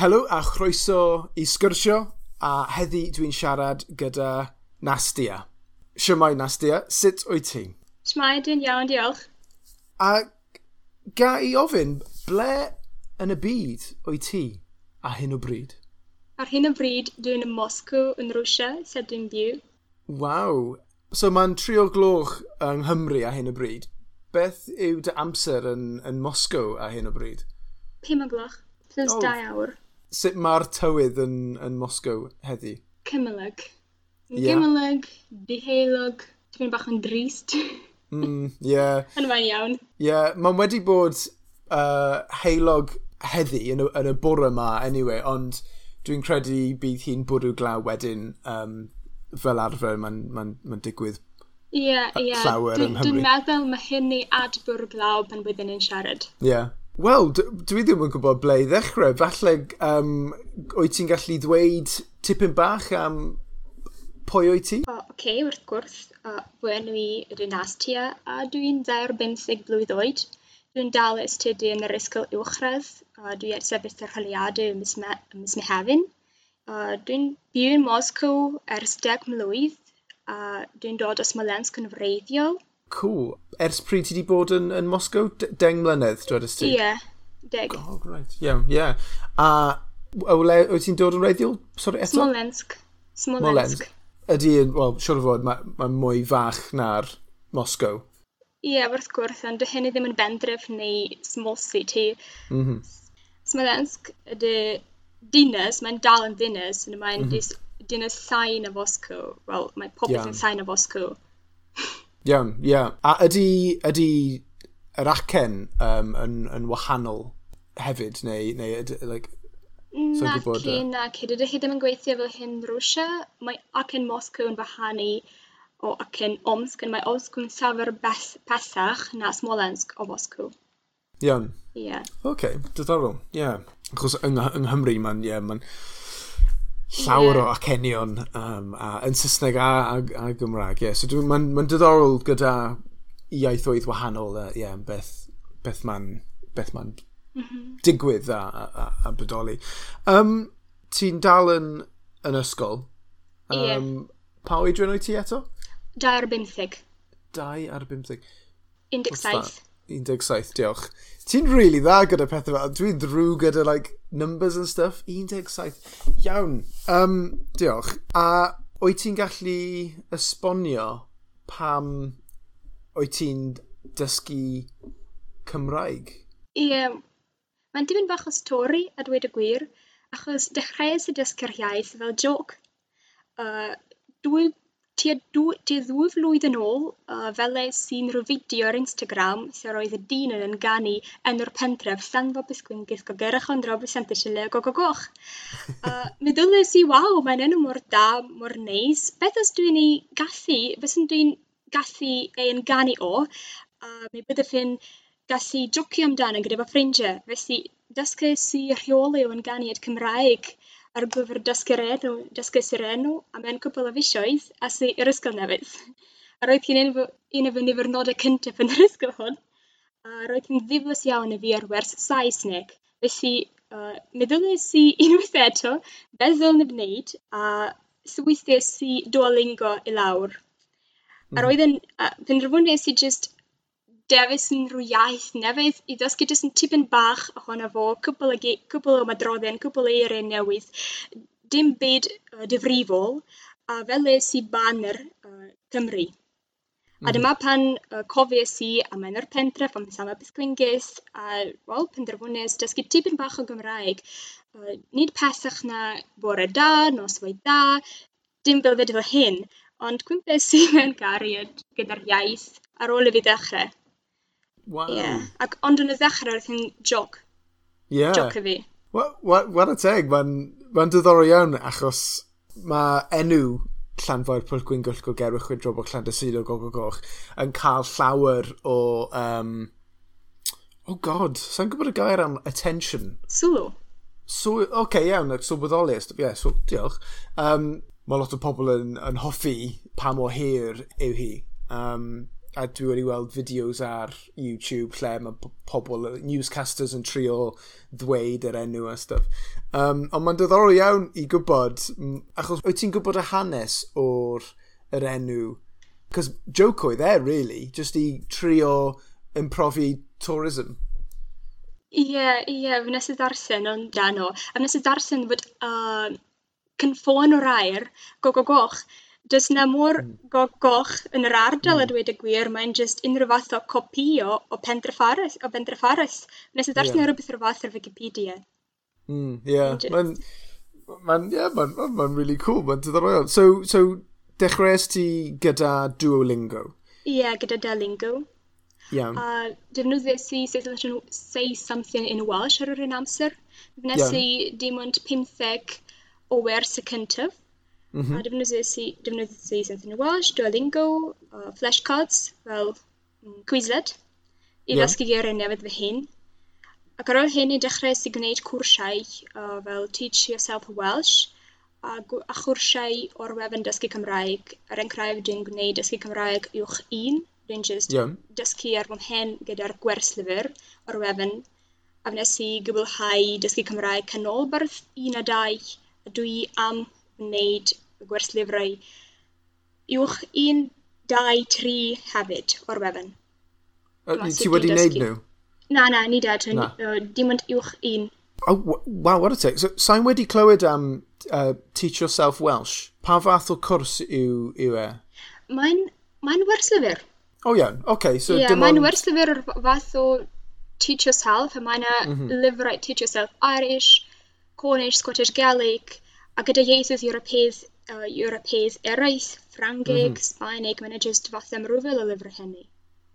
Helo a chroeso i sgyrsio a heddi dwi'n siarad gyda Nastia. Siamai Nastia, sut wyt ti? Siamai, dwi'n iawn, diolch. A ga i ofyn, ble yn y byd wyt ti a hyn o bryd? Ar hyn o bryd, dwi'n yn Moscow yn Rwysia, sef dwi'n byw. Waw. So mae'n tri o gloch yng Nghymru a hyn o bryd. Beth yw dy amser yn, yn Moscow a hyn o bryd? Pum o gloch. Plus oh. dau awr sut mae'r tywydd yn, yn Moscow heddi? Cymylog. Yeah. Gymylog, diheilog, dwi'n bach yn drist. mm, yeah. Yn fain iawn. Yeah, mae'n wedi bod uh, heilog heddi yn y, yn y bore yma, anyway, ond dwi'n credu bydd hi'n bwrw glaw wedyn um, fel arfer mae'n ma ma, digwydd Ie, yeah, ie. Yeah. Llawer yng Nghymru. Dwi'n meddwl mae hyn ni adbwr glaw pan byddwn ni'n siarad. Ie. Yeah. Wel, dwi ddim yn gwybod ble i ddechrau. Falle, um, wyt ti'n gallu dweud tipyn bach am pwy wyt ti? O, oh, okay, wrth gwrs. Uh, fy enw i ydy Nastia, a dwi'n 25 blwydd oed. Dwi'n dal ystydu yn yr ysgol uwchradd. Uh, dwi ar sefyll yr holiadau ym mis Mehefin. Uh, dwi'n byw yn Moscow ers 10 mlwydd. Uh, dwi'n dod o Smolensk yn wreiddiol Cool. Ers pryd ti wedi bod yn, yn Moscow? Deng mlynedd, dweud ysdi? Ie, yeah, deg. Oh, right. Iawn, yeah, ie. Yeah. A wyt ti'n dod yn reiddiol? Sorry, eto? Smolensk. Smolensk. Smolensk. Ydy, wel, siwr o fod, mae, ma mwy fach na'r Moscow. Ie, yeah, wrth gwrs, ond hynny ddim yn bendref neu small city. Mm -hmm. Smolensk ydy dinas, mae'n dal yn dinas, mae'n mm -hmm. dinas llai na Fosco. Wel, mae popeth yeah. yn llai na Fosco. Iawn, ie. A ydy, ydy yr acen um, yn, yn wahanol hefyd, neu, neu ydy, like, So nac gwybod, ci. nac i. Dydych chi ddim yn gweithio fel hyn Rwysia. Mae acen Moscow yn fahanu o acen Omsk, yn mae Omsk yn safer bes, pesach na Smolensk o Moscow. Iawn. Ie. Yeah. Oce, okay, diddorol. Ie. Yeah. Achos yng, yng Nghymru mae'n yeah, ma llawer yeah. o acenion um, a, yn Saesneg a, a, a Gymraeg. Yeah. So mae'n ma diddorol gyda iaithoedd wahanol uh, yeah, beth, beth mae'n beth ma'n mm -hmm. digwydd a, a, a bodoli. Um, Ti'n dal yn, yn ysgol. Um, yeah. Pa oedran oed ti eto? 2 ar 15. 2 ar 15. 17. 17, diolch. Ti'n really dda gyda pethau fel, dwi'n drwy gyda like, numbers and stuff. 17, iawn. Um, diolch. A wyt ti'n gallu esbonio pam wyt ti'n dysgu Cymraeg? Ie, yeah. mae'n dim yn bach o stori a dweud y gwir, achos dechreuais y dysgu'r iaith fel joc. Uh, dwy Tua dw tua ddwy flwydd yn ôl yy feles i'n rhyw fideo ar Instagram lle roedd y dyn yna'n ganu enw'r pentref Llanfabys Gwyngyll Gogerwch ond Roberts Go Go Goch. Yy meddyles i waw mae'n enw mor da mor neis beth os dwi'n ei gallu beth os dwi'n gallu e'n ganu o a mi byddyf fi'n gallu jocio amdano gyda fy ffrindiau. felly dysges i rheoli o ynganiad Cymraeg ar gyfer dysgu'r enw, dysgu sy'r enw am yn cwpl o fisoedd a sy i'r ysgol newydd. A roedd hi'n un, un o fy niwrnodau cyntaf yn yr ysgol hwn. A roedd hi'n ddiflas iawn i fi ar wers Saesneg. Felly, uh, meddyliais i unwaith eto beth ddylwn i wneud a swythiais i Duolingo i lawr. Mm. A mhm. roedd yn, uh, penderfynes i jyst dewis yn rhyw iaith newydd i ddysgu jyst yn tipyn bach ohono fo cwbl, o gie- o madroddion, cwbl o eiriau newydd dim byd uh, difrifol a fel weles i banner uh, Cymru. Mm. A mhm. dyma pan uh, cofies i am enw'r pentref am Sama Pisgwingys a wel penderfynus, dysgu tipyn bach o Gymraeg Uh, nid pellach na bore da, noswaith da, dim fel fyd hyn ond cwmpes i mewn gariad gyda'r iaith ar ôl i fi ddechrau. Wow. Yeah. Ac ond yn y ddechrau roedd hi'n joc. Yeah. Joc i fi. Wad y teg, mae'n ma diddorol iawn achos mae enw Llanfair Pwyll Gwyngwll Gogerwch Chwydrobog Llandysudo Gogo Goch yn cael llawer o... Um, oh god, sa'n gwybod y gair am attention? Sylw. Sw, so, oce okay, iawn, sylweddoli, so ie, yeah, so, diolch. Um, mae lot o pobl yn, yn hoffi pa mor hir yw hi. Um, a dwi wedi weld fideos ar YouTube lle mae pobl, newscasters yn trio ddweud yr enw a stuff. Um, ond mae'n diddorol iawn i gwybod, achos wyt ti'n gwybod y hanes o'r yr enw? Cos joke oedd e, really, just i trio improfi tourism. Ie, yeah, ie, yeah, fi nes i ddarllen o'n dan o. A nes i ddarllen fod uh, cynffon o'r air, go, -go Does 'na mor hmm. go- goch yn yr ardal a hmm. dweud y gwir mae'n just unrhyw fath o copio o Pendraffaris o Bendraffaris. Wnes i yeah. rhywbeth o'r fath ar Wikipedia. Mm, ie. Yeah. Mae'n... Mae'n yeah, ma n, ma, really cool, mae'n diddorol. So, so dechreuais ti gyda Duolingo? Ie, yeah, gyda Duolingo. Iawn. Yeah. A defnyddiais i Say Something, say something in Welsh ar yr un amser. Wnes yeah. i dim ond 15 o wers y cyntaf. Mm -hmm. A mhm. defnyddiais i, defnyddiais i Senthyn Welsh, Duolingo, uh, flashcards fel mm, Quizlet i yeah. ddysgu geiriau newydd fy hun. Ac ar ôl hyn, i dechrau i gwneud cwrsiau uh, fel Teach Yourself Welsh a, a chwrsiau o'r wefan dysgu Cymraeg. Ar ein dwi'n gwneud dysgu Cymraeg uwch un. Dwi'n just yeah. dysgu ar fy mhen gyda'r gwerslyfr o'r wefan. A wnes i gwblhau dysgu Cymraeg canolbarth un a dau. a dwi am wneud gwerslyfrau uwch un, dau, tri hefyd o'r wefan. Ti wedi wneud nhw? Na, na, ni dad. Uh, dim ond uwch un. Oh, wow, what a take. So, sa'n wedi clywed am uh, Teach Yourself Welsh? Pa fath o cwrs yw, yw e? Mae'n ma werslyfr. O oh, iawn, yeah. okay, so yeah, Mae'n on... werslyfr o'r fath o Teach Yourself, a mae'n mm -hmm. lyfrau Teach Yourself Irish, Cornish, Scottish Gaelic, a gyda ieithoedd Ewropeidd uh, Ewropeaidd eraill, Ffrangeg, mm -hmm. Sbaeneg, mae'n just fath am rwfel o lyfr hynny.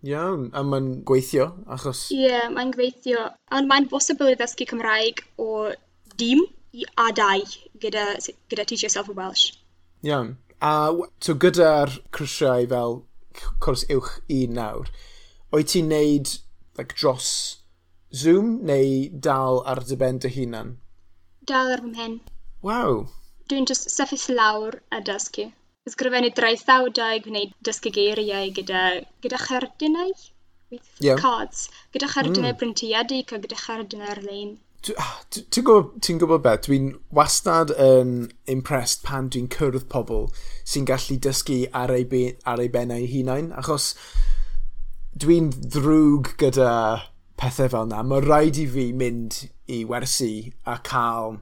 Iawn, a mae'n gweithio, achos... Ie, yeah, mae'n gweithio, ond mae'n bosibl i ddysgu Cymraeg o dim i a dau gyda, gyda Teach Yourself a Welsh. Iawn, a so gyda'r crysiau fel cwrs uwch i nawr, oed ti'n neud like, dros Zoom neu dal ar dy ben dy hunan? Dal ar fy mhen. Waw, Dwi'n just sefyll lawr a dysgu. Ysgrifennu draethawdau, gwneud dysgu geiriau gyda, gyda cherdinau. Yeah. Cards. Gyda cherdynau mm. brintiedig a gyda cherdynau ar-lein. Ah, ti'n gwybod, ti gwybod beth, dwi'n wastad yn um, impressed pan dwi'n cyrraedd pobl sy'n gallu dysgu ar ei, be, ar ei bennau hunain, achos dwi'n ddrwg gyda pethau fel yna. Mae rhaid i fi mynd i wersi a cael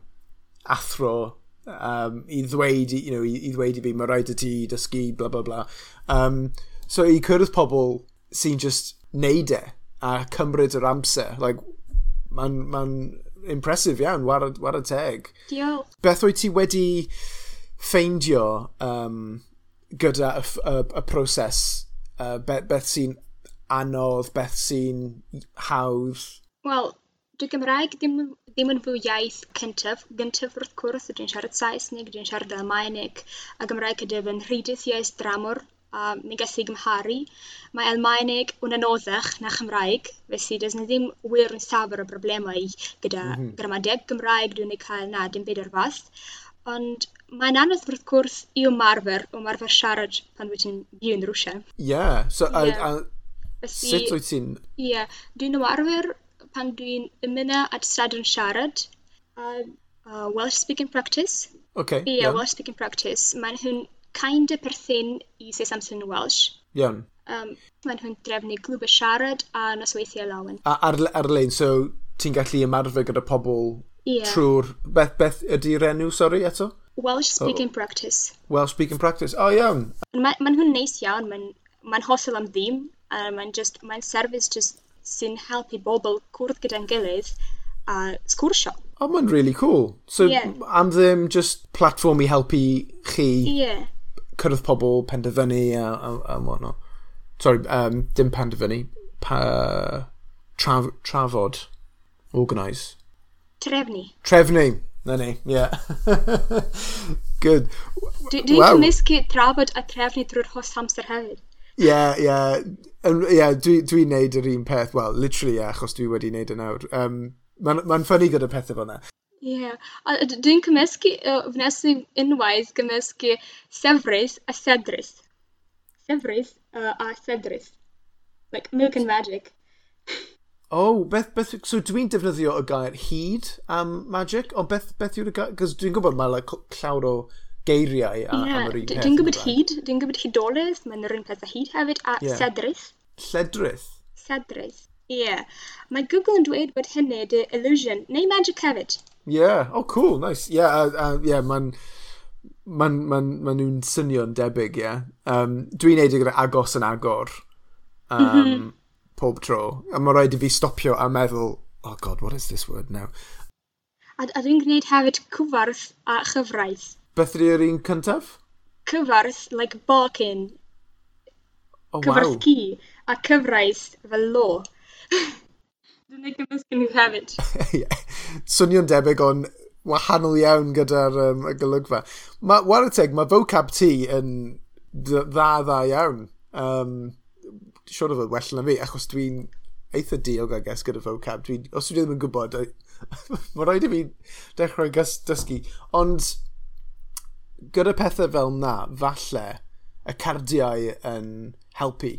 athro um, i ddweud, you know, i, i ddweud i fi, mae rhaid i ti dysgu, bla bla bla. Um, so i cyrraedd pobl sy'n just neud e a cymryd yr amser, like, mae'n ma impressive iawn, war, war y teg. Diolch. Beth wyt ti wedi ffeindio um, gyda y, y, y proses? Uh, beth, beth sy'n anodd, beth sy'n hawdd? Wel, Dwi Gymraeg ddim, ddim yn fwy iaith cyntaf. Gyntaf wrth gwrs dwi'n siarad Saesneg, dwi'n siarad Almaeneg a Gymraeg ydyw fy rhydys iaith dramor a mi gallu gymharu. Mae Almaeneg yn anoddach na Chymraeg, felly does na ddim wir yn safr o broblemau gyda mm -hmm. gramadeg Gymraeg dwi'n ei cael na dim byd o'r fath. Ond mae'n anodd wrth gwrs i ymarfer, ymarfer siarad pan wyt ti'n byw yn Rwsia. Ie, yeah, so yeah. A, a, Felly, Sut wyt ti'n... Ie, yeah, dwi'n ymarfer pan dwi'n ymuno at stradwn siarad a uh, Welsh speaking practice. Okay. Yeah, Welsh speaking practice. Mae'n hwn kind of perthyn i Sesamson Welsh. Iawn. Um, mae'n hwn drefnu glwb y siarad a nosweithiau lawen. A ar, ar-lein, so ti'n gallu ymarfer gyda pobl yeah. trwy'r... Beth, beth ydy'r enw, sori, eto? Welsh speaking oh. practice. Welsh speaking practice. O, oh, iawn. Mae'n ma hwn neis iawn. Mae'n ma hollol am ddim. Uh, mae'n just, mae'n service just sy'n helpu bobl cwrdd gyda'n gilydd a sgwrsio. O, oh, mae'n really cool. So, yeah. am ddim just platform i helpu chi yeah. cyrraedd pobl, penderfynu a, a, a whatnot. Sorry, um, dim penderfynu. Pa, traf, trafod. Organise. Trefnu. Trefnu. Na ni, ie. Yeah. Good. Dwi'n dwi well, dwi cymysgu trafod a trefnu drwy'r hos amser hefyd yeah, yeah. yeah, dwi'n dwi neud yr un peth, well, literally, yeah, achos dwi wedi neud y nawr. Um, Mae'n ma ffynnu gyda pethau fel yna. Ie, yeah. dwi'n cymysgu, uh, fnes i unwaith cymysgu sefrys a sedrys. Sefrys uh, a sedrys. Like, milk and magic. Oh, beth, beth, so dwi'n defnyddio y gair hyd am magic, ond beth, beth yw'r gair, cos dwi'n gwybod mae like, llawer o geiriau a, yeah, am yr un peth. Dwi'n gwybod hyd, dwi'n gwybod hydolydd, mae'n yr un peth a hyd hefyd, a yeah. sedrith. Lledrith? Sedrith, ie. Yeah. Mae Google yn dweud bod hynny dy illusion, neu magic hefyd. Ie, yeah. oh cool, nice. Ie, yeah, uh, uh, yeah, mae'n maen ma ma nhw'n swnio'n debyg, ie. Yeah. Um, dwi'n neud e gyda agos yn agor um, mm -hmm. pob tro. A mae rhaid i fi stopio a meddwl, oh god, what is this word now? A, a dwi'n gwneud hefyd cyfarth a chyfraith. Beth ydy'r un cyntaf? Cyfarth, like barking. Oh, cyfarth wow. ci a cyfraith fel lo. Dwi'n ei gymysgu nhw hefyd. Swnio'n debyg ond wahanol iawn gyda'r um, y golygfa. Mae warateg, mae vocab ti yn dda dda iawn. Um, siwr o fod well na fi, achos dwi'n eitha diog, I guess, gyda vocab. Dwi, os dwi ddim yn gwybod, mae rhaid i fi dechrau dysgu. Ond gyda pethau fel na, falle y cardiau yn helpu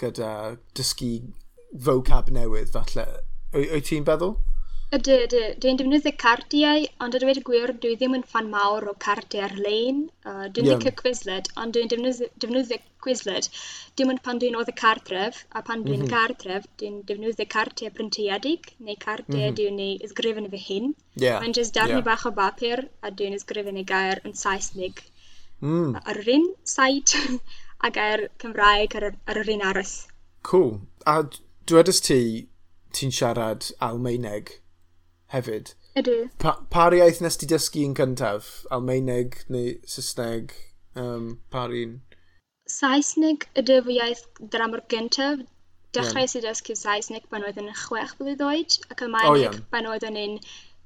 gyda dysgu vocab newydd, falle. Wyt ti'n feddwl? Ydy, ydy. Dwi'n defnyddio cardiau, ond a dweud y gwir, dwi ddim yn fan mawr o cardiau ar-lein. Uh, dwi'n yeah. licio Quizlet, ond dwi'n defnyddio, defnyddio Quizlet. Dim ond pan dwi'n oedd y cartref, a pan dwi'n mm -hmm. cartref, dwi'n defnyddio cardiau printiedig, neu cardiau mm -hmm. dwi'n ei ysgrifennu fy hun. Yeah. Mae'n jyst darnu yeah. bach o bapur, a dwi'n ysgrifennu gair yn Saesnig mm. ar yr un site, a gair Cymraeg ar, ar yr un aros. Cool. A dwedais ti, ti'n siarad Almeineg? hefyd. Ydy. Pa, pa'r iaith nes ti dysgu yn cyntaf? Almeineg neu Saesneg? Um, par un? Saesneg ydy fy iaith dramor gyntaf. Dechrau yeah. sydd dysgu Saesneg pan oedd yn chwech blwydd oed, ac Almaeneg oh, yeah. pan oedd yn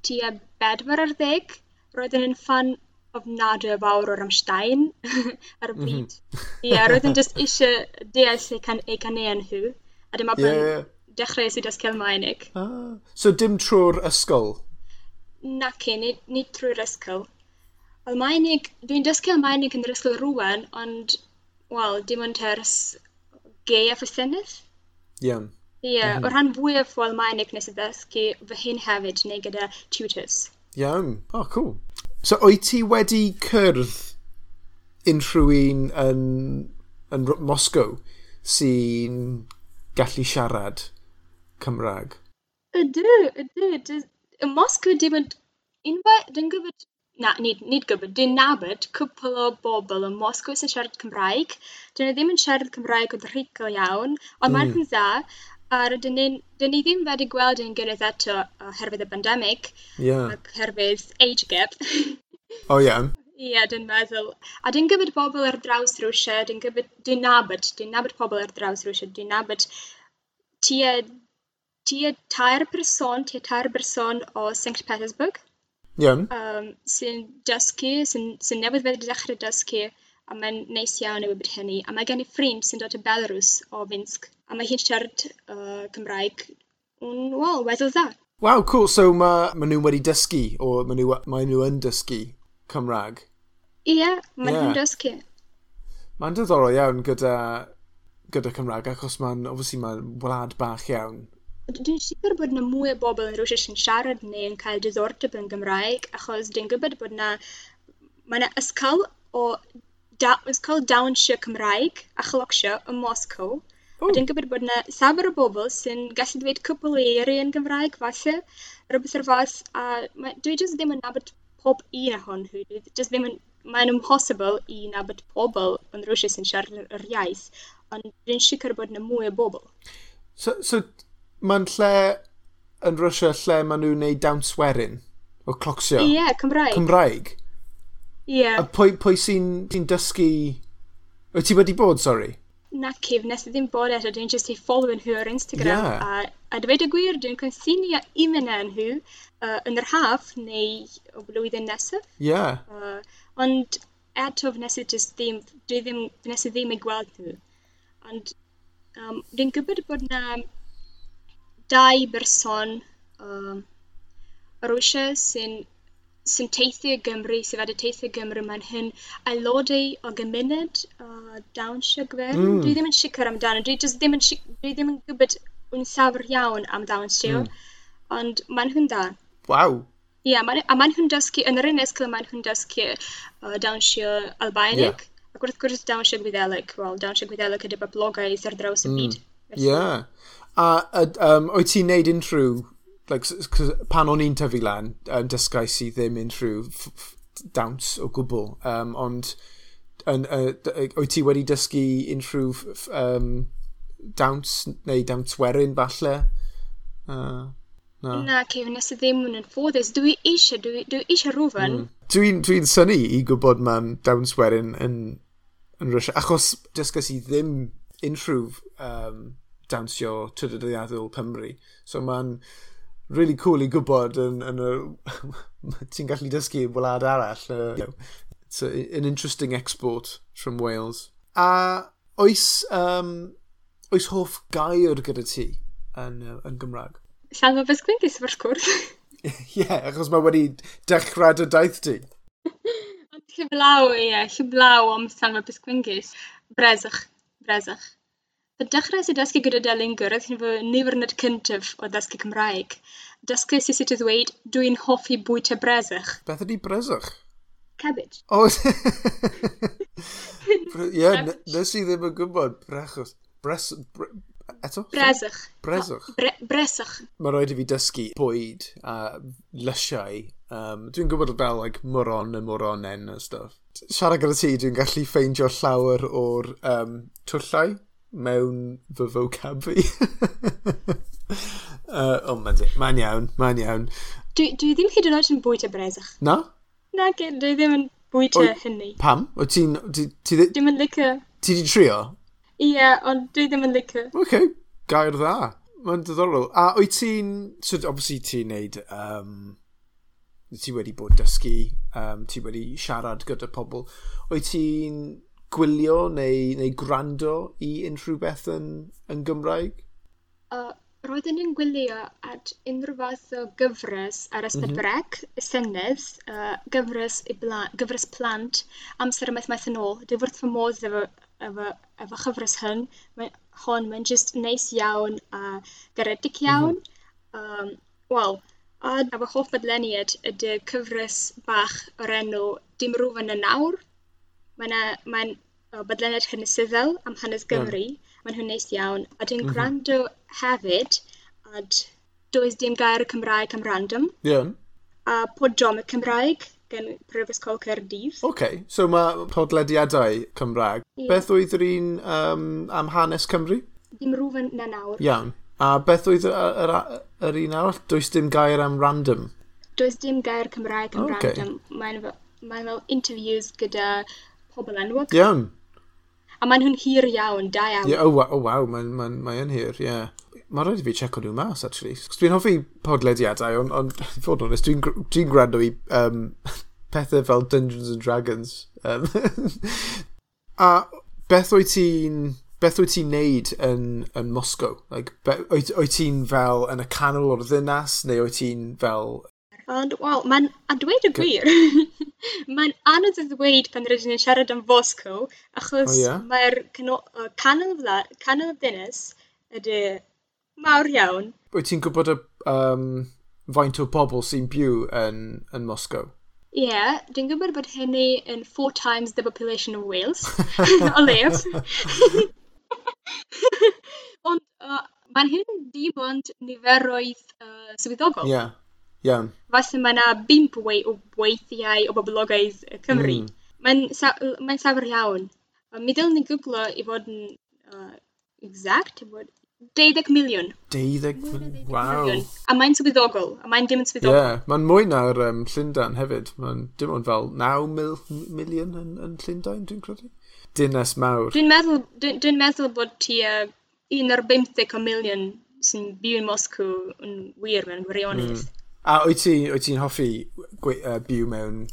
tua bedwar ar ddeg. Roedd yn ffan o fawr o'r Amstein ar y mhm. bryd. Ie, mm -hmm. yeah, roedd yn just eisiau deall eu can, eu caneuon nhw. A dyma yeah, pan yeah dechreuais i dysgu Almaeneg. Ah, so dim trwy'r ysgol? Nac i, nid, nid trwy'r ysgol. Almaeneg, dwi'n dysgu Almaeneg yn yr ysgol rwan, ond, wel, dim ond ers gei a ffrisenydd. Iawn. Ie, yeah, mhm. o ran fwyaf o Almaeneg nes i ddysgu fy hyn hefyd neu gyda tutors. Iawn. Oh, cool. So, oed ti wedi cyrdd unrhyw un yn, yn Moscow sy'n gallu siarad Cymraeg? Ydy, ydy. Y Moscow dim ond unwaith, dwi'n gwybod, na, nid, nid gwybod, dwi'n nabod cwpl o bobl yn Moscow sy'n siarad Cymraeg. Dyn nhw ddim yn siarad Cymraeg yn rhugl iawn, ond mm. mae'n yn dda, a dyn ni ddim wedi gweld yn gyrraedd eto oherwydd y pandemig, Ie. yeah. ac oherwydd age gap. o oh, iawn. Ie, yeah, dwi'n meddwl. A dwi'n gwybod pobl ar draws Rwysia, dwi'n gwybod, dwi'n nabod, dwi'n nabod pobl ar draws Rwysia, dwi'n nabod tua tua tair person, tua tair person o St Petersburg. Iawn. Um, sy'n dysgu, sy'n sy newydd fedru dechrau dysgu, a mae'n neis iawn i wybod hynny. A mae gen i ffrind sy'n dod o Belarus o Finsk, a mae hi'n siarad uh, Cymraeg yn, wel, weddol dda. Wow, cool. So mae ma nhw wedi dysgu, o mae nhw, ma nhw yn dysgu Cymraeg? Ie, yeah, mae yeah. nhw'n dysgu. Mae'n diddorol iawn gyda, gyda Cymraeg, achos mae'n, obviously, mae'n wlad bach iawn Dwi'n sicr bod yna mwy o bobl yn rywsut sy'n siarad neu yn cael diddordeb yn Gymraeg achos dwi'n gwybod bod yna, mae yna ysgol o da- ysgol dawnsio Cymraeg a chlocsio yn Moscow. A dwi'n gwybod bod yna llawer o bobl sy'n gallu dweud cwpwl o eiriau yn Gymraeg falle rhywbeth o'r fath a ma' dwi jyst ddim yn nabod pob un ohonyn nhw dwi jyst ddim yn mae'n impossible i nabod pobl yn rwsut sy'n siarad yr iaith ond dwi'n sicr bod yna mwy o bobl. So so mae'n lle yn Rwysia lle maen nhw'n neud dawnswerin o clocsio. Ie, yeah, Cymraeg. Cymraeg. Ie. Yeah. A pwy, pwy sy'n sy dysgu... Wyt ti wedi bod, sori? Naci, nes i ddim bod eto, dwi'n just ei following nhw ar Instagram. Yeah. A, a dweud y gwir, dwi'n cynllunio imenau nhw uh, yn yr haf neu o blwyddyn nesaf. Ie. Yeah. Uh, ond eto nes i just ddim, dwi ddim, nes i ddim ei gweld nhw. Ond um, dwi'n gwybod bod na dau berson um, ar wysiau sy'n sy'n teithio Gymru, sydd wedi teithio Gymru, mae'n hyn aelodau o gymuned uh, dawnsio siogfer. Mm. Dwi ddim yn sicr amdano, dwi, ddim yn, dwi ddim yn gwybod yn safr iawn am dawnsio, mm. ond mae'n hyn da. Waw! Ie, yeah, man, a mae'n hyn dysgu, yn yr un esgol mae'n hyn dysgu uh, dawnsio siog yeah. ac wrth gwrs dawnsio Gwyddelig, wel, dawnsio Gwyddelig ydy boblogaidd ar draws y mm. byd. Ie, mm. yeah. A um, oed ti'n neud unrhyw, like, pan o'n i'n tyfu lan, um, dysgais i ddim unrhyw dawns o gwbl, um, ond yn, uh, oed ti wedi dysgu unrhyw um, dawns neu dawnswerin falle? Uh, no. Na, Kevin, nes i ddim yn ffodus. Dwi eisiau, dwi, dwi eisiau rhywun. Mm. Dwi'n dwi, syni i gwybod mae'n dawnswerin yn, yn, yn Russia, achos dysgais i ddim unrhyw um, dawnsio trydeddiadol Cymru. So mae'n really cool i gwybod yn, yn y... ti'n gallu dysgu wlad arall. Uh, you know, it's a, an interesting export from Wales. A oes, um, oes hoff gair gyda ti yn, uh, yn Gymraeg? Llanfa Besgwindis, wrth gwrs. Ie, yeah, achos mae wedi dechrau dy daith ti. Ond llyflaw, ie, yeah, llyflaw am Llanfa Besgwindis. Bresach, bresach. Y dechrau sy dysgu gyda Delyn Gwredd fy niwrnod cyntaf o ddysgu Cymraeg. Dysgu sut i dweud, dwi'n hoffi bwyta bresach. Beth ydy e bresach? Cabbage. O, ie, nes i ddim yn gwybod. Brechos. Bres... Bre, eto? Bresach. Bresach. Bre, bresach. Mae rhaid i fi dysgu bwyd a lysiau. Um, dwi'n gwybod fel like, moron y moronen a stuff. Siarad gyda ti, dwi'n gallu ffeindio llawer o'r um, twllau mewn fy vocab fi. uh, ond mae'n ma iawn, mae'n iawn. Dwi, dwi ddim hyd yn oed yn bwyta bresach. Na? Na, dwi ddim yn bwyta o, hynny. Pam? O ti'n... Ti, ti, ti, Dwi'n yn licio. Ti di trio? Ie, yeah, ond dwi ddim yn licio. Oce, okay. gair dda. Mae'n diddorol. A wyt ti'n... So, obviously, ti'n neud... Um, ti wedi bod dysgu, um, ti wedi siarad gyda pobl. Wyt ti'n gwylio neu, neu gwrando i unrhyw beth yn, yn Gymraeg? Uh, roedden ni'n gwylio at unrhyw fath o gyfres ar ysbeth mm -hmm. brec, senedd, uh, gyfres, i bla, gyfres plant, amser y maeth maeth yn ôl. Dwi wrth fy modd efo, efo, efo chyfres hyn, mae, hon mae'n just neis iawn a garedig mhm. iawn. Mm -hmm. um, Wel, a efo hoff fodleniad ydy cyfres bach o'r enw Dim Rwyfan y Nawr, mae'n mae o, bodleniad hanesyddol am hanes Gymru. Yeah. Mae'n hwn neis iawn. A dwi'n mm -hmm. gwrando hefyd, a does dim gair y Cymraeg am random. Yeah. A podrom y Cymraeg gan Prifysgol Caerdydd. Oce, okay. so mae podlediadau Cymraeg. Yeah. Beth oedd yr un um, am hanes Cymru? Dim rhywf yn na nawr. Iawn. A beth oedd yr, yr, yr un arall? Does dim gair am random? Does dim gair Cymraeg am okay. random. Mae'n fel, mae fel interviews gyda pobl enwog. Iawn. A maen nhw'n hir iawn, da iawn. Yeah, oh, oh wow, mae'n ma, ma, n, hir, ie. Yeah. Mae'n rhaid i fi checo nhw mas, actually. Dwi'n hoffi podlediadau, ond on, fod onest, dwi'n dwi gwrando i um, pethau fel Dungeons and Dragons. Um, a beth wyt ti'n beth wyt ti'n neud yn, yn Moscow? Like, be, oed, oed ti'n fel yn y canol o'r ddynas, neu oed ti'n fel Ond, wel, mae'n, a dweud y gwir, mae'n anodd y ddweud pan rydyn ni'n siarad am Fosco, achos oh, yeah? mae'r uh, canol, fla, canol ddinas ydy mawr iawn. Wyt ti'n gwybod y um, faint o bobl sy'n byw yn, yn Moscow? Ie, yeah, dwi'n gwybod bod hynny yn four times the population of Wales, o leif. Ond uh, mae'n hyn dim ond niferoedd uh, swyddogol. Ie. Yeah. Iawn. Falle mae yna bimp wei o weithiau o boblogaidd Cymru. Mm. Mae'n sa mae'n llawer iawn. Mi ddylwn ni gwglo i fod yn uh, exact, i fod 12 miliwn. 12 miliwn, waw. A mae'n swyddogol, a mae'n dim yn swyddogol. Ie, yeah, mae'n mwy na'r um, Llundain hefyd. Mae'n dim ond fel 9 mil, miliwn yn, yn Llundain, dwi'n credu. Dynes mawr. Dwi'n meddwl, dwi, dwi meddwl bod ti uh, un o'r 50 o miliwn sy'n byw yn Moscow yn wir mewn gwirionedd. Mm. A wyt ti'n ti hoffi uh, byw mewn,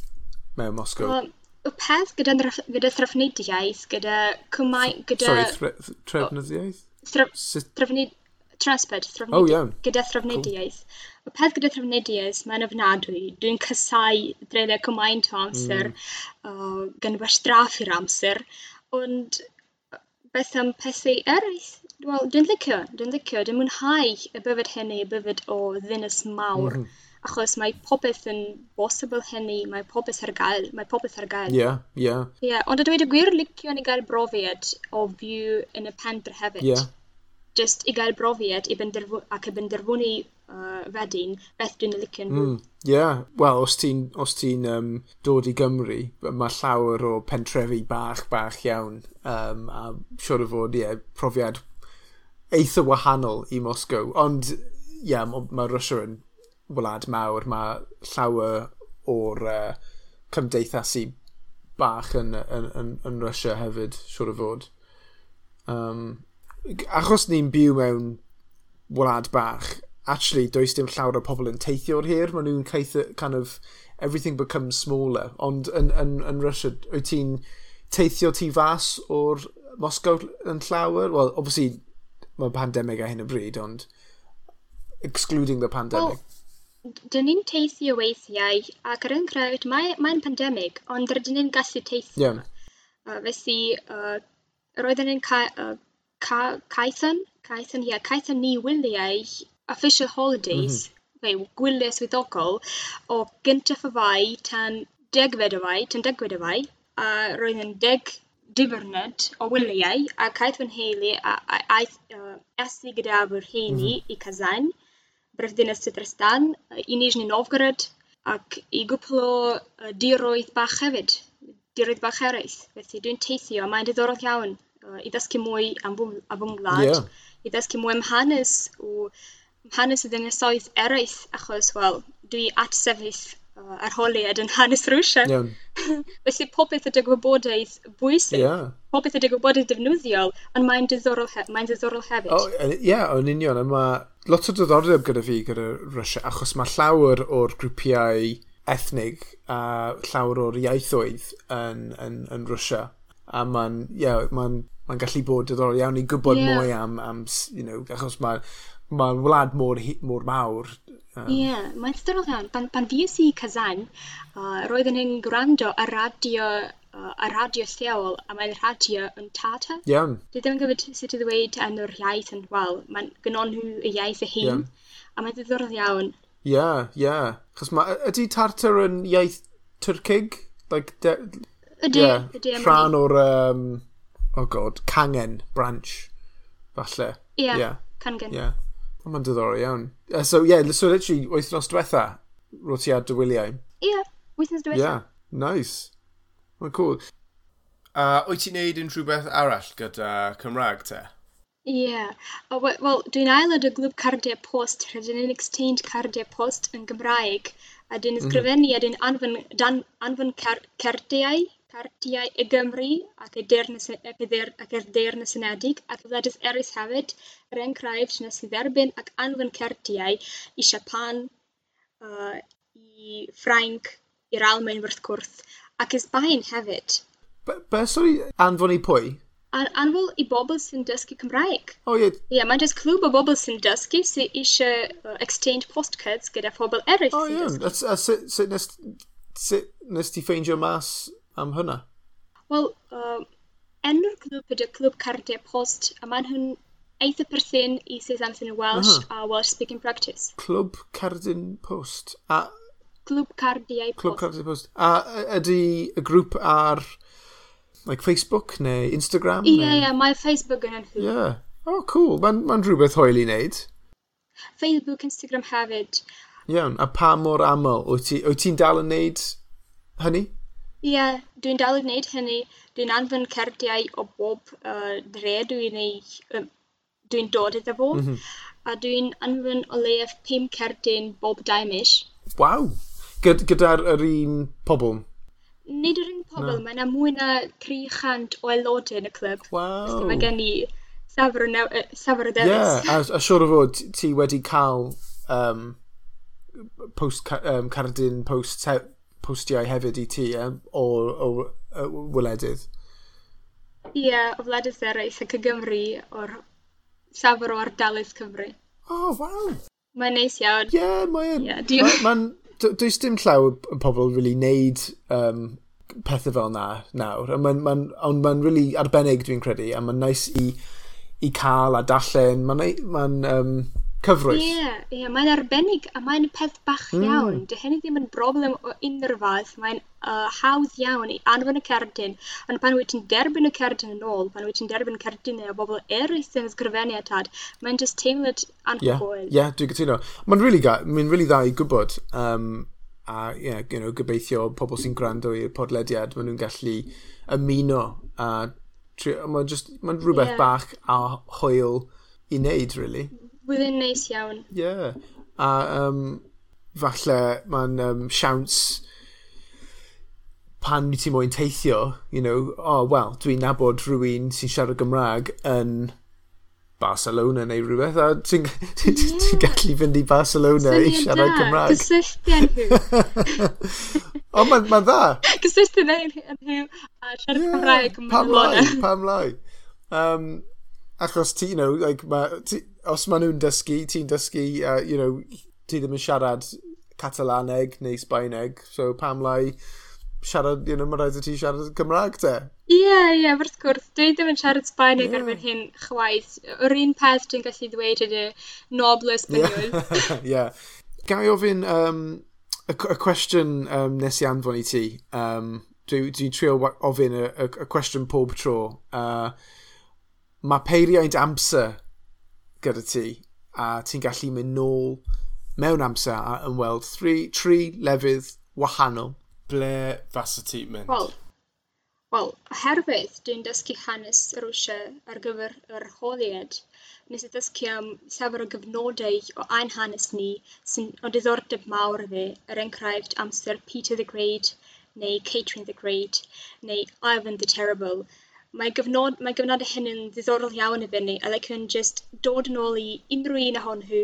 mewn Moscow? Well, oh, y peth gyda, gyda threfnidiaeth, gyda cymau... Gyda... Sorry, thre, trefnyddiaeth? Thref, trefnid, transport, threfnid, oh, yeah. gyda threfnidiaeth. Cool. Y peth gyda threfnidiaeth, mae'n ofnadwy. Dwi'n cysau dreulio cymaint o amser, mm. uh, gan wastraff i'r amser, ond beth am pethau eraill? Wel, dwi'n licio, dwi'n licio. Dwi'n mwynhau y byfyd hynny, y byfyd o ddinas mawr. Mm -hmm. Achos mae popeth yn bosibl hynny, mae popeth ar gael, mae popeth ar gael. Ie, yeah, ie. Yeah. Ie, yeah, ond a dweud y gwir licio ni gael brofiad o fyw yn y pentre hefyd. Ie. Yeah. Just i gael brofiad i ac i benderfynu uh, fedyn, beth dwi'n licio'n fwy. Mm, yeah. wel, os ti'n ti um, dod i Gymru, mae llawer o pentrefi bach, bach iawn. Um, a siwr o fod, ie, yeah, profiad eitha wahanol i Moscow. Ond ie, yeah, mae Russia yn wlad mawr, mae llawer o'r e, uh, cymdeithasu bach yn, yn, yn, yn Russia hefyd, siwr o fod. Um, achos ni'n byw mewn wlad bach, actually, does dim llawer o pobl yn teithio o'r hir. Maen nhw'n ceithio, kind of, everything becomes smaller. Ond yn, yn, yn Russia, wyt ti'n teithio ti fas o'r Moscow yn llawer? Wel, obviously, mae pandemig a hyn o bryd, ond excluding the pandemic. Well, dyn ni'n teithio weithiau, ac ar enghraifft, mae'n mae, pandemig, ond rydyn ni'n gallu teithio. Yeah. Uh, felly, uh, roedden ni'n ca, uh, ca, caethon, caethon, yeah, caethon ni wyliau official holidays, mm -hmm. gwyliau swyddogol, o gyntaf y fai tan degfed y fai, tan degfed y fai, a roedd yn deg difyrnod o wyliau a caeth fy nheulu a a a, a, es i gyda fy rheini rhieni i Kazan brifddinas Tatristan yy i Nizhny Novgorod ac i gwpwl o yy diroedd bach hefyd. Diroedd bach eraill. Felly dwi'n teithio. Mae'n diddorol iawn uh, i ddysgu mwy am fy m- am ngwlad... Ie. ...i ddysgu mwy am hanes o hanes y ddynesoedd eraill achos wel dwi at sefyll uh, arholiad yn hanes Rwysia. Iawn. Felly popeth ydy gwybodaeth bwysig, yeah. popeth ydy gwybodaeth defnyddiol, ond mae'n diddorol, he mae diddorol hefyd. Ie, oh, yeah, yn union, mae lot o diddordeb gyda fi gyda Rwysia, achos mae llawer o'r grwpiau ethnig a llawer o'r iaithoedd yn, yn, yn Rwysia. A mae'n, yeah, mae'n mae'n gallu bod diddorol iawn i gwybod yeah. mwy am, am you know, achos mae mae'n wlad mor, mor mawr. Ie, um, yeah, mae'n ddiddorol iawn. Pan, pan fues i Kazan, uh, roedden ni'n gwrando ar radio uh, a radio lleol, a mae'n radio yn tata. Iawn. Yeah. Dwi ddim yn gwybod sut i ddweud yn yr iaith yn wel, mae'n gynon nhw y iaith y hun, yeah. a mae'n ddiddorol iawn. Ie, yeah, ie. Yeah. Chos mae, ydy tartar yn iaith Tyrcig? Like, de, ydy, yeah, ydy. Rhan o'r, um, oh god, cangen branch, falle. Ie, yeah, yeah. cangen. Yeah. Mae'n diddorol iawn. Uh, so, ie, yeah, so literally, wythnos diwetha, ro ti ar dy wyliau. Ie, yeah, wythnos diwetha. Ie, yeah, nice. Mae'n cool. A Uh, wyt ti'n neud unrhyw beth arall gyda Cymraeg te? Ie. Yeah. Uh, Wel, well, dwi'n aelod y glwb cardiau post, rydyn ni'n exchange cardiau post yn Gymraeg, a dwi'n mhm. ysgrifennu mm -hmm. a dwi'n anfon, dan, anfon car, cardiau partiau y Gymru ac y Deyrnas ac y, Deir, ac y Deyrnas Unedig ac wledydd eraill hefyd, yr enghraifft nes i dderbyn ac anfon certiau i Siapan, uh, i Ffrainc, i'r Almaen wrth gwrs, ac i Sbaen hefyd. Be be sori anfon i pwy? An anfon i bobl sy'n dysgu Cymraeg. O oh, ie. Yeah. Ie, yeah, mae'n just clwb o bobl sy'n dysgu sy'n eisiau uh, exchange postcards gyda phobl eraill oh, sy'n yeah. dysgu. O ie, sut nes ti ffeindio mas am hynna? Wel, uh, enw'r clwb ydy Clwb Cardiau Post, a mae'n hwn eitha perthyn i Saesanthin y Welsh uh -huh. a Welsh Speaking Practice. Clwb Cardin Post. A... Clwb Cardiau Post. Clwb Cardiau Post. A ydy y grŵp ar like Facebook neu Instagram? Ie, yeah, ie, yeah, mae Facebook yn anhwy. Ie. Yeah. Oh, cool. Mae'n ma rhywbeth hoel i wneud. Facebook, Instagram hefyd. Iawn, a pa mor aml? Wyt ti'n ti dal yn wneud hynny? Ie yeah, dwi'n dal i wneud hynny dwi'n anfon cerdiau o bob uh, dre dwi'n eu dwi dod iddo fo Mm -hmm. a dwi'n anfon o leiaf pum cerdyn bob dau mis. Waw! Gyd gyda'r yr un pobl? Nid yr un pobl, no. mae yna mwy na 300 o aelodau yn y clwb. Waw! Mae gen i safr o, new, uh, safr o Ie, yeah, a, a siwr o fod ti wedi cael um, post, um, cardyn post postiau hefyd i ti eh, o, o, o wyledydd. Ie, yeah, o wledydd eraill ac y Gymru o'r safr o ardaloedd Cymru. O, oh, waw! Mae'n neis iawn. Ie, yeah, mae'n... Yeah, diw... ma, does dim llaw y pobl really neud um, pethau fel na nawr, ond mae'n ma on, ma really arbennig dwi'n credu, a mae'n nice i, i cael a darllen. Mae'n ma um, cyfrwys. Ie, yeah, yeah, mae'n arbennig a mae'n peth bach mm. iawn. Dy hynny ddim yn broblem o unrhyw fath. Mae'n uh, hawdd iawn i anfon y cerdyn. Ond pan wyt ti'n derbyn y cerdyn yn ôl, pan wyt ti'n derbyn cerdynau o bobl eraill sy'n ysgrifennu atad, mae'n just teimlad anhygoel. Ie, yeah, yeah, dwi'n gytuno. Mae'n really, mae'n really dda i gwybod. Um, a yeah, you know, gobeithio pobl sy'n gwrando i'r podlediad, maen nhw'n gallu ymuno a mae'n ma rhywbeth yeah. bach a hwyl i wneud, really. Bydd e'n neis iawn. Ie. Yeah. A um, falle mae'n um, siawns pan wyt ti moyn teithio, you know, oh, well, dwi'n nabod rhywun sy'n siarad Gymraeg yn Barcelona neu rhywbeth, a ti'n yeah. gallu fynd i Barcelona i siarad Gymraeg. Cymraeg. Cysylltiau nhw. o, mae'n ma dda. Cysylltiau nhw a siarad Gymraeg Cymraeg. Pam lai, pam lai. Um, achos ti, you know, like, ma, ti, os maen nhw'n dysgu, ti'n dysgu, uh, you know, ti ddim yn siarad Catalaneg neu Sbaeneg, so pam lai siarad, you know, mae rhaid i ti siarad Cymraeg te. Ie, yeah, ie, yeah, wrth gwrs, dwi ddim yn siarad Sbaeneg yeah. ar hyn chwaith. Yr un peth dwi'n gallu ddweud ydy nobl Esbaniol. Ie. yeah. yeah. Gai ofyn um, y, y cwestiwn um, nes i anfon i ti. Um, dwi'n dwi trio ofyn y, y, y cwestiwn pob tro. Uh, mae peiriaid amser gyda ti a ti'n gallu mynd nôl mewn amser a ymweld tri, tri lefydd wahanol. Ble fas y ti'n mynd? Wel, well, oherwydd dwi'n dysgu hanes Rwysia ar gyfer yr holiad, nes i ddysgu am llawer o gyfnodau o ein hanes ni sy'n o diddordeb mawr fi, er enghraifft amser Peter the Great, neu Catherine the Great, neu Ivan the Terrible, Mae gyfnod, mae gyfnod hyn yn ddiddorol iawn iddyn ni, a like yn just dod yn ôl i unrhyw un ohonyn nhw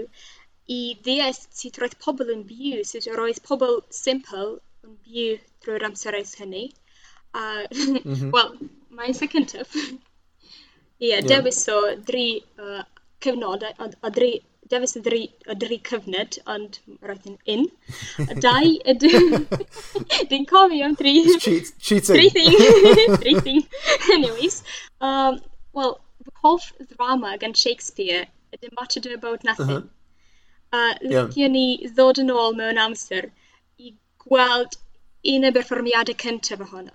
i ddeall sut roedd pobl yn byw, sut roedd pobl simple yn byw drwy'r amseroedd hynny. A, mm -hmm. wel, mae'n se cyntaf. Ie, yeah, dewis o dri uh, cyfnod o, o dri dewis y dri, o dri cyfnod, ond roedd yn un. A dau, dwi'n cofio am dri... Cheat, cheating. Dri thing. dri thing. Anyways, um, well, the hoff drama gan Shakespeare, ydy much ado about nothing. Uh-huh. Uh -huh. A yeah. ni ddod yn ôl mewn amser i gweld un o'r berfformiadau cyntaf ohono.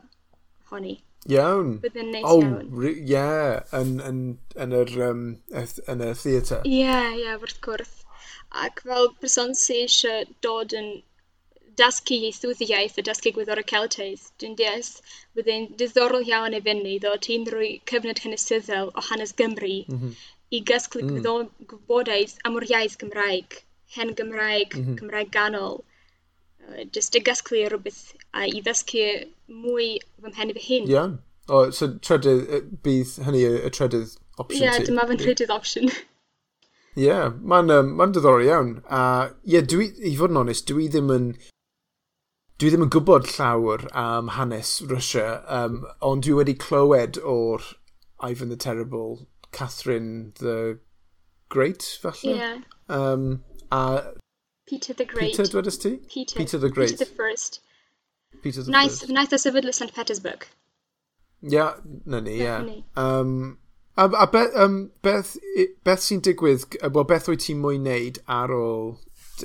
Honi. Iawn. Bydd yn neis oh, iawn. Ie, yeah, yn, yn, yn, yr, um, yn y theatr. Ie, yeah, ie, yeah, wrth gwrs. Ac fel person sy'n eisiau dod yn dasgu ieithwyddiaeth a dasgu gwyddor y Celtaidd, dwi'n deall bydd e'n diddorol iawn i fynd i ddod i'n rwy cyfnod hanesyddol o hanes Gymru mhm. mm -hmm. i gasglu mm. gwybodaeth am yr iaith Gymraeg, hen Gymraeg, mm -hmm. Gymraeg ganol, just y gasglu rhywbeth a i ddysgu mwy fy mhen i fy hun. Ie. Yeah. O, so trydydd, bydd hynny y trydydd opsiwn yeah, ti? Ie, dyma fy trydydd opsiwn. Ie, yeah, mae'n um, ma diddorol iawn. A ie, yeah, dwi, i fod yn onest, dwi ddim yn dwi ddim yn gwybod llawer am hanes Russia, um, ond dwi wedi clywed o'r Ivan the Terrible, Catherine the Great, falle. Yeah. Um, a Peter the Great. Peter, dwedais ti? Peter. Peter the Great. Peter the First. Peter the Naeth, First. Naeth o e sefydlu St Petersburg. Ia, yeah, na ni, ie. Yeah. Um, a a be, um, beth, beth sy'n digwydd, well, beth wyt ti'n mwy wneud ar ôl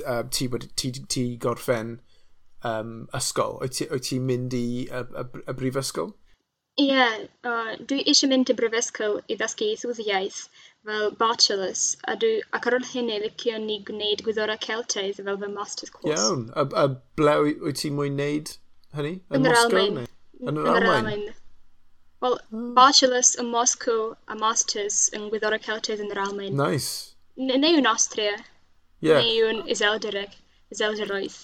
uh, ti, ti, ti gorffen um, ysgol? Wyt ti'n ti mynd i y, y, y brifysgol? Ie, yeah, uh, dwi eisiau mynd i brifysgol i ddysgu ethwddiaeth fel bachelors a dwi, ac ar ôl hynny licio ni gwneud gwyddorau Celtaidd fel fy master's course. Iawn, a, a ble wyt ti'n mwyn wneud hynny? Yn, yr Almain. Yn yr Almain. Wel, mm. bachelors yn Moscow a masters yn gwyddorau Celtaidd yn yr Almain. Nice. N neu yn Austria. Yeah. Neu yn Iseldereg. Iselderoedd.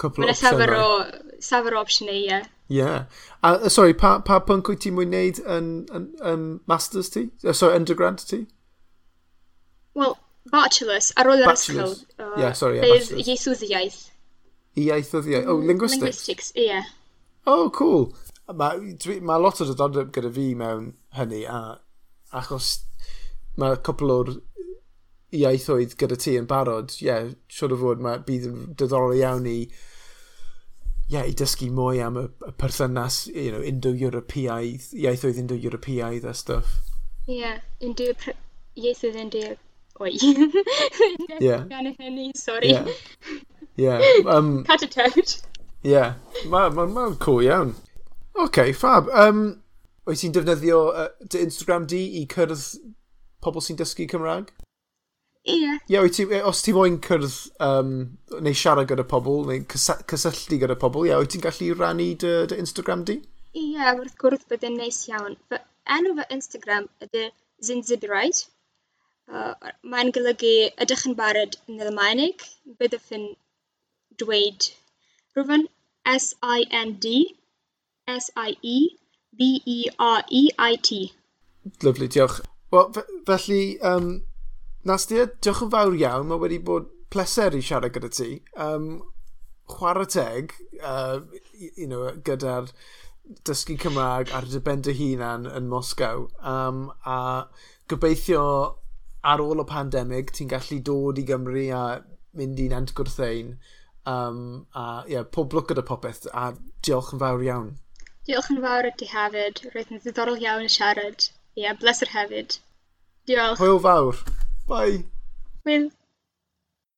Couple o opsiynau. Mae'n safer o opsiynau, e, ie. Yeah. Yeah. A, sorry, pa, pa pwnc wyt ti'n mwyn wneud yn, yn, yn masters ti? Uh, sorry, undergrad ti? Wel, bachelors, ar ôl yr ysgol. Uh, yeah, sorry, yeah, bachelors. ieithwyddiaeth. Ieithwyddiaeth, oh, mm, linguistics. Linguistics, ie. Yeah. Oh, cool. Mae ma lot o dodondeb gyda fi mewn hynny, a achos mae cwpl o'r iaithoedd gyda ti yn barod, ie, yeah, siwr o fod mae bydd yn diddorol iawn i yeah, i dysgu mwy am y, y perthynas you know, Indo-Europeaidd, iaithoedd Indo-Europeaidd a stuff. Ie, yeah, Indo ieithoedd Indo-Europeaidd Oi. Ie. Gan y Hynny, sorry. Yeah. yeah. Um, Cut it out. Yeah. Mae'n ma, ma, cool iawn. OK, fab. Um, Oes ti'n defnyddio uh, dy Instagram di i cyrdd pobl sy'n dysgu Cymraeg? Ie. Yeah. Ie, yeah, ti, os ti moyn cyrdd um, neu siarad gyda pobl, neu cysylltu gyda pobl, ie, yeah, wyt ti'n gallu rannu dy, dy Instagram di? Ie, yeah, wrth gwrs bydd yn neis iawn. Fy enw fy Instagram ydy Zinzibirite uh, mae'n golygu ydych yn barod yn Almaenig? Byddaf yn dweud rhywun S-I-N-D S-I-E-B-E-R-E-I-T Lyflu, diolch. Wel, felly, um, Nastia, diolch yn fawr iawn. Mae wedi bod pleser i siarad gyda ti. Um, chwarae teg, uh, you know, gyda'r dysgu Cymraeg ar dy ben dy hunan yn Moscow. Um, a gobeithio ar ôl y pandemig, ti'n gallu dod i Gymru a mynd i'n entgwrthein. Um, a ie, yeah, pob lwc gyda popeth, a diolch yn fawr iawn. Diolch yn fawr i ti hefyd. Roedd yn ddiddorol iawn y siarad. Ie, yeah, bleser hefyd. Diolch. Hwyl fawr. Bye. Hwyl.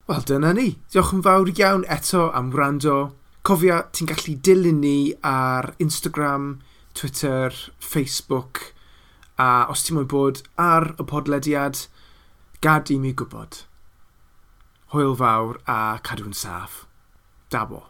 Wel, dyna ni. Diolch yn fawr iawn eto am wrando. Cofia, ti'n gallu dilyn ni ar Instagram, Twitter, Facebook, a os ti'n mwyn bod ar y podlediad, Gad i mi gwybod. Hwyl fawr a cadw'n saff. Dabo.